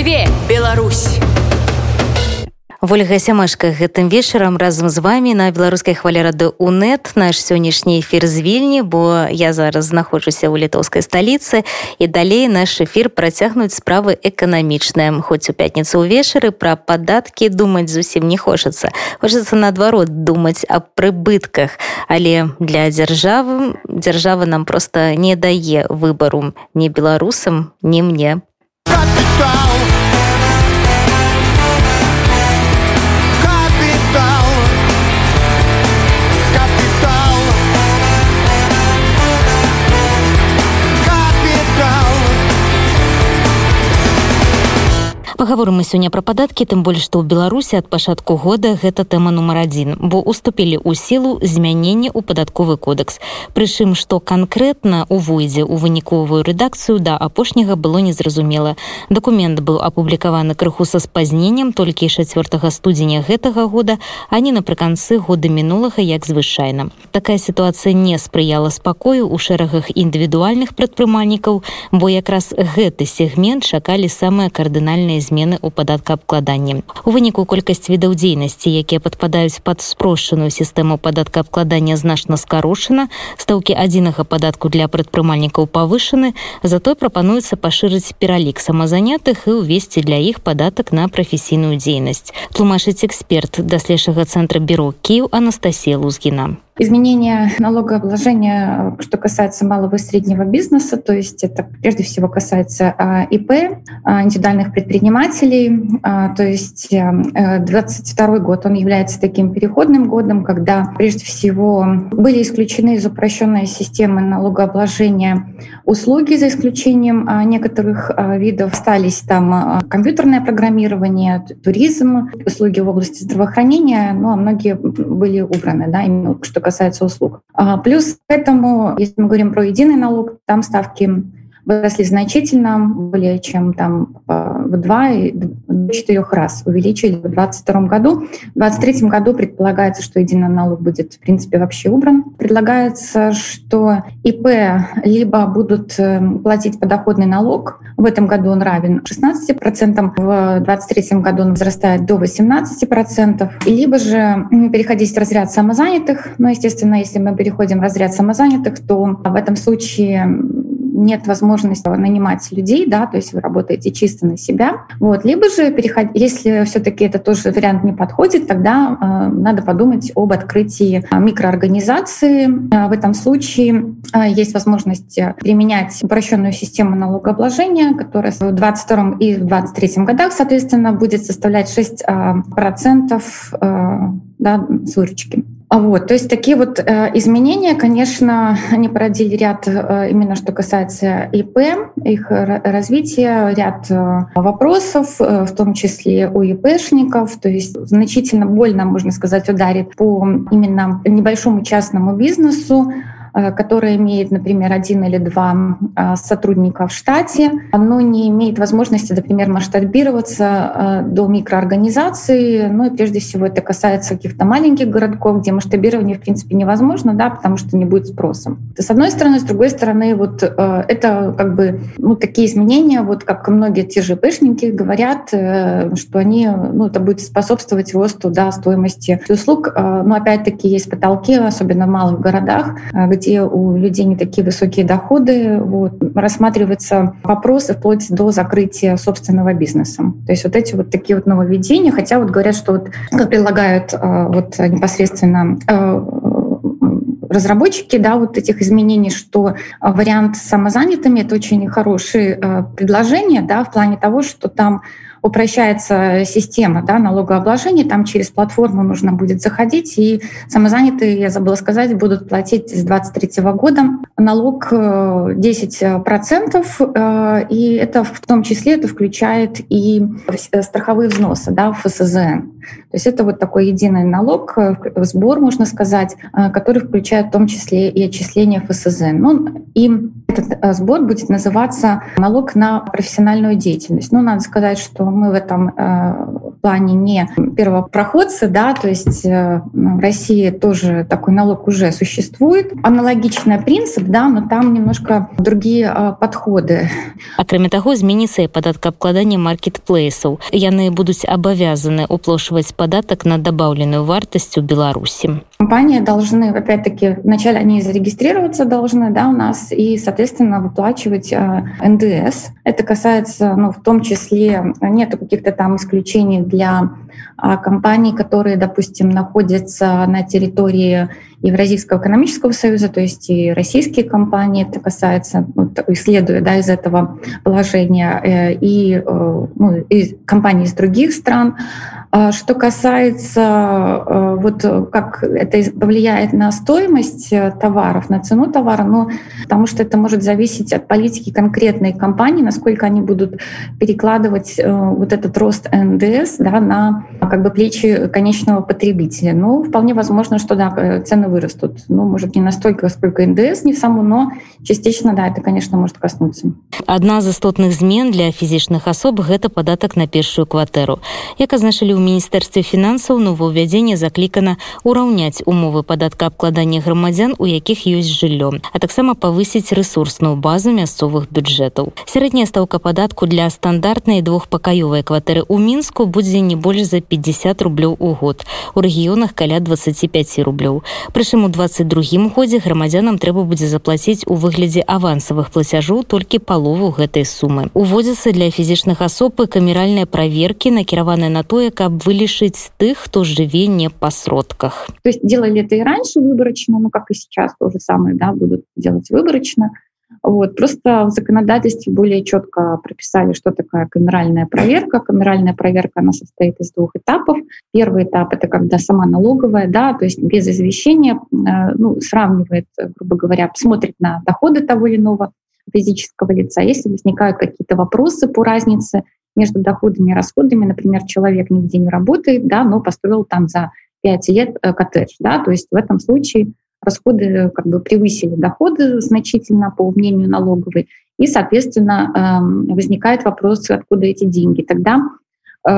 Жыве Беларусь! Ольга сямашка гэтым вечарам разам з вами на беларускай хвале рады унет. Наш сённяшні эфир з вільні бо я зараз знаходжуся ў літоўскай сталіцы. І далей наш эфир працягнуць справы эканамічныя. Хоць у пятніцу ўвечары пра падаткі думаць зусім не хочацца. Хочацца наадварот думаць аб прыбытках. Але для дзяржавы дзяржава нам просто не дае выбару не беларусам не мне Капитал! Паговорым мы сёння пра падаткі тым больш што ў беларусі ад пачатку года гэта тэма нумар адзін бо уступілі ў сілу змяненне ў падатковы кодекс прычым што канкрэтна увойдзе ў выніковую рэдакцыю да апошняга было незразумела. Дакумент быў апублікаваны крыху са спазненнем толькі 4 студзеня гэтага года а не напрыканцы года мінулага як звычайна. Такая сітуацыя не спрыяла спакою ў шэрагах індывідуальных прадпрымальнікаў бо якраз гэты сегмент чакалі самыя кардынальныя змены ў падаткаабкладанні. У выніку колькасць відаў дзейнасці, якія падпадаюць пад спрошчаную сістэму падаткаабкладання значна скарочана, стаўкі адзінага падатку для прадпрымальнікаў павышаны, затой прапануецца пашырыць пералік самазанятых і ўвесці для іх падатак на прафесійную дзейнасць. Тлумачыць эксперт даследчага цэнтра бюро Кіў Анастасія Лузгіна. Изменение налогообложения, что касается малого и среднего бизнеса, то есть это прежде всего касается а, ИП, а, индивидуальных предпринимателей. А, то есть 2022 э, год, он является таким переходным годом, когда прежде всего были исключены из упрощенной системы налогообложения услуги, за исключением некоторых видов. Остались там компьютерное программирование, туризм, услуги в области здравоохранения, ну а многие были убраны, да, именно что касается услуг. А, плюс к этому, если мы говорим про единый налог, там ставки выросли значительно, более чем там в два и до четырех раз увеличили в 2022 году. В 2023 году предполагается, что единый налог будет, в принципе, вообще убран. Предлагается, что ИП либо будут э, платить подоходный налог, в этом году он равен 16%, в 2023 году он возрастает до 18%, либо же переходить в разряд самозанятых. Но, естественно, если мы переходим в разряд самозанятых, то в этом случае нет возможности нанимать людей, да, то есть вы работаете чисто на себя. Вот. Либо же, переход... если все-таки это тоже вариант не подходит, тогда э, надо подумать об открытии э, микроорганизации. Э, в этом случае э, есть возможность применять упрощенную систему налогообложения, которая в 2022 и в 2023 годах, соответственно, будет составлять 6% э, процентов, э, да, с выручки. А вот, то есть такие вот э, изменения, конечно, они породили ряд, э, именно что касается ИП, их развития, ряд э, вопросов, э, в том числе у ИПшников, то есть значительно больно, можно сказать, ударит по именно небольшому частному бизнесу, которая имеет, например, один или два э, сотрудника в штате, оно не имеет возможности, например, масштабироваться э, до микроорганизации. Ну и прежде всего это касается каких-то маленьких городков, где масштабирование, в принципе, невозможно, да, потому что не будет спроса. С одной стороны, с другой стороны, вот это как бы ну, такие изменения, вот как многие те же пышники говорят, что они, ну, это будет способствовать росту да, стоимости услуг. Но опять-таки есть потолки, особенно в малых городах, где у людей не такие высокие доходы, вот, рассматриваются вопросы вплоть до закрытия собственного бизнеса. То есть вот эти вот такие вот нововведения, хотя вот говорят, что вот как предлагают а, вот непосредственно а, разработчики да, вот этих изменений, что вариант с самозанятыми — это очень хорошее предложение да, в плане того, что там упрощается система да, налогообложения, там через платформу нужно будет заходить, и самозанятые, я забыла сказать, будут платить с 2023 года налог 10%, э, э, и это в том числе это включает и страховые взносы да, в ФСЗН. То есть это вот такой единый налог, э, сбор, можно сказать, который включает в том числе и отчисления ФСЗН. Ну, и этот сбор будет называться налог на профессиональную деятельность. Ну, надо сказать, что мы в этом э, плане не первопроходцы, да, то есть в России тоже такой налог уже существует. Аналогичный принцип, да, но там немножко другие подходы. Акрамя таго зменіцца і падаткаабкладанне маркетплейсаў. Яны будуць абавязаны уплошваць падатак на дабаўленую вартасць у Беларусі. Компании должны, опять-таки, вначале они зарегистрироваться должны, да, у нас, и, соответственно, выплачивать э, НДС. Это касается, ну, в том числе, нету каких-то там исключений для э, компаний, которые, допустим, находятся на территории Евразийского экономического союза, то есть и российские компании, это касается, вот, исследуя да, из этого положения, э, и, э, ну, и компании из других стран. А что касается э, вот как это повлияет на стоимость э, товаров, на цену товара, ну, потому что это может зависеть от политики конкретной компании, насколько они будут перекладывать э, вот этот рост НДС да, на как бы плечи конечного потребителя. Ну, вполне возможно, что да, цены вырастут. Ну, может, не настолько, сколько НДС, не саму, но частично, да, это, конечно, может коснуться. Одна из істотных змен для фізічных асоб гэта падатак на першую кватэру. Як азначылі ў міністэрстве фінансаў новаўвядзенне заклікана ўраўняць умовы падаткаабкладання грамадзян, у якіх ёсць жыллё, а таксама павысіць рэсурсную базу мясцовых бюджэтаў. Сярэдняя стаўка падатку для стандартнай двухпакаёвай кватэры ў мінску будзе не больш за 50 рублёў у год у рэгіёнах каля 25 рублёў прычым у 22 годзе грамадзянам трэба будзе заплаціць у выглядзе авансавых плацяжоў толькі палову гэтай сумы уводзяцца для фізічных асоб і камеральныя праверкі накіраваныя на тое каб каб вылечить тых, кто жыве не по сродках. То есть делали это и раньше выборочно, ну как и сейчас то же самое, да, будут делать выборочно. Вот. Просто в законодательстве более четко прописали, что такая камеральная проверка. Камеральная проверка, она состоит из двух этапов. Первый этап — это когда сама налоговая, да, то есть без извещения, э, ну, сравнивает, грубо говоря, смотрит на доходы того или иного физического лица. Если возникают какие-то вопросы по разнице между доходами и расходами. Например, человек нигде не работает, да, но построил там за 5 лет э, коттедж. Да, то есть в этом случае расходы э, как бы превысили доходы значительно по мнению налоговой, и, соответственно, эм, возникает вопрос, откуда эти деньги. Тогда э,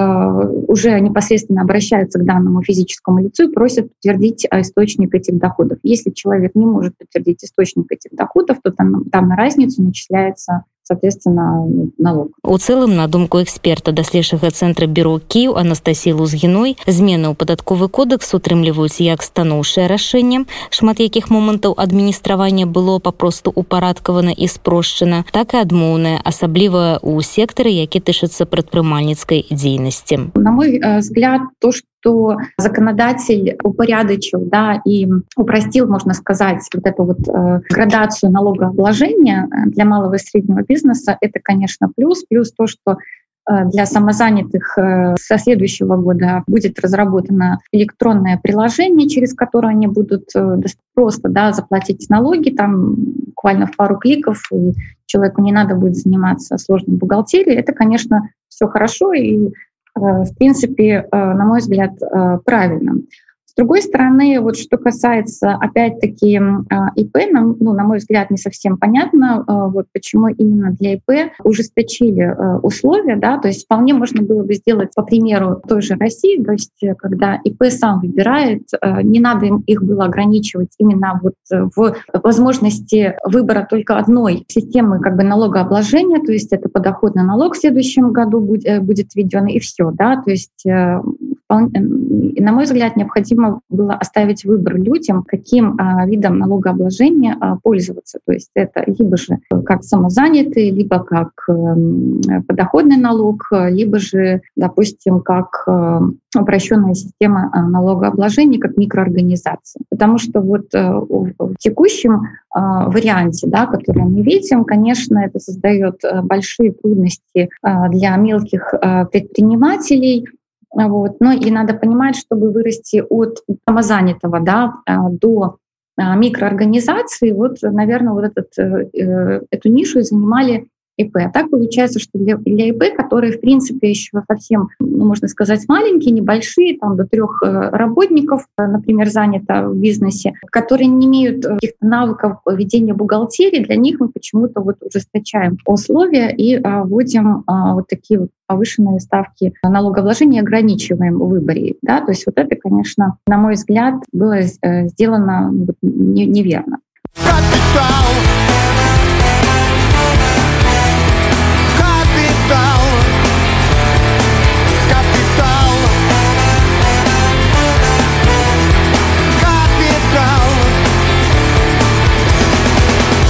уже непосредственно обращаются к данному физическому лицу и просят подтвердить источник этих доходов. Если человек не может подтвердить источник этих доходов, то там, там на разницу начисляется соответственно налог. У цэлым на думку эксперта даследчага цэнтра бюро кіў анастасі лузгіной змены ў падатковы кодекс утрымліваюць як станоўшае рашэнне шмат якіх момантаў адміністравання было папросту упарадкавана і спрошчана так і адмоўная асабліва у сектары які тышацца прадпрымальніцкай дзейнасці. На мой э, взгляд то что законодатель упорядочил да, и упростил, можно сказать, вот эту вот э, градацию налогообложения для малого и среднего бизнеса, это, конечно, плюс. Плюс то, что э, для самозанятых э, со следующего года будет разработано электронное приложение, через которое они будут э, просто да, заплатить налоги, там буквально в пару кликов, и человеку не надо будет заниматься сложной бухгалтерией. Это, конечно, все хорошо, и Э, в принципе, э, на мой взгляд, э, правильно. С другой стороны, вот что касается, опять-таки, а, ИП, нам, ну, на мой взгляд, не совсем понятно, вот почему именно для ИП ужесточили условия, да, то есть вполне можно было бы сделать по примеру той же России, то есть когда ИП сам выбирает, не надо им их было ограничивать именно вот в возможности выбора только одной системы как бы налогообложения, то есть это подоходный налог в следующем году будет, будет введен и все, да, то есть на мой взгляд, необходимо было оставить выбор людям, каким а, видом налогообложения а, пользоваться. То есть это либо же как самозанятый, либо как э, подоходный налог, либо же, допустим, как э, упрощенная система а, налогообложения, как микроорганизация. Потому что вот э, в текущем варианте, да, который мы видим, конечно, это создает большие трудности для мелких предпринимателей, вот. Но и надо понимать, чтобы вырасти от самозанятого да, а, до а, микроорганизации, вот, наверное, вот этот, э, э, эту нишу занимали ИП. А так получается, что для, для ИП, которые, в принципе, еще совсем, ну, можно сказать, маленькие, небольшие, там до трех э, работников, э, например, занято в бизнесе, которые не имеют э, каких-то навыков ведения бухгалтерии, для них мы почему-то вот ужесточаем условия и а, вводим а, вот такие вот повышенные ставки налогообложения ограничиваем в выборе. Да? То есть вот это, конечно, на мой взгляд, было сделано неверно. Капитал!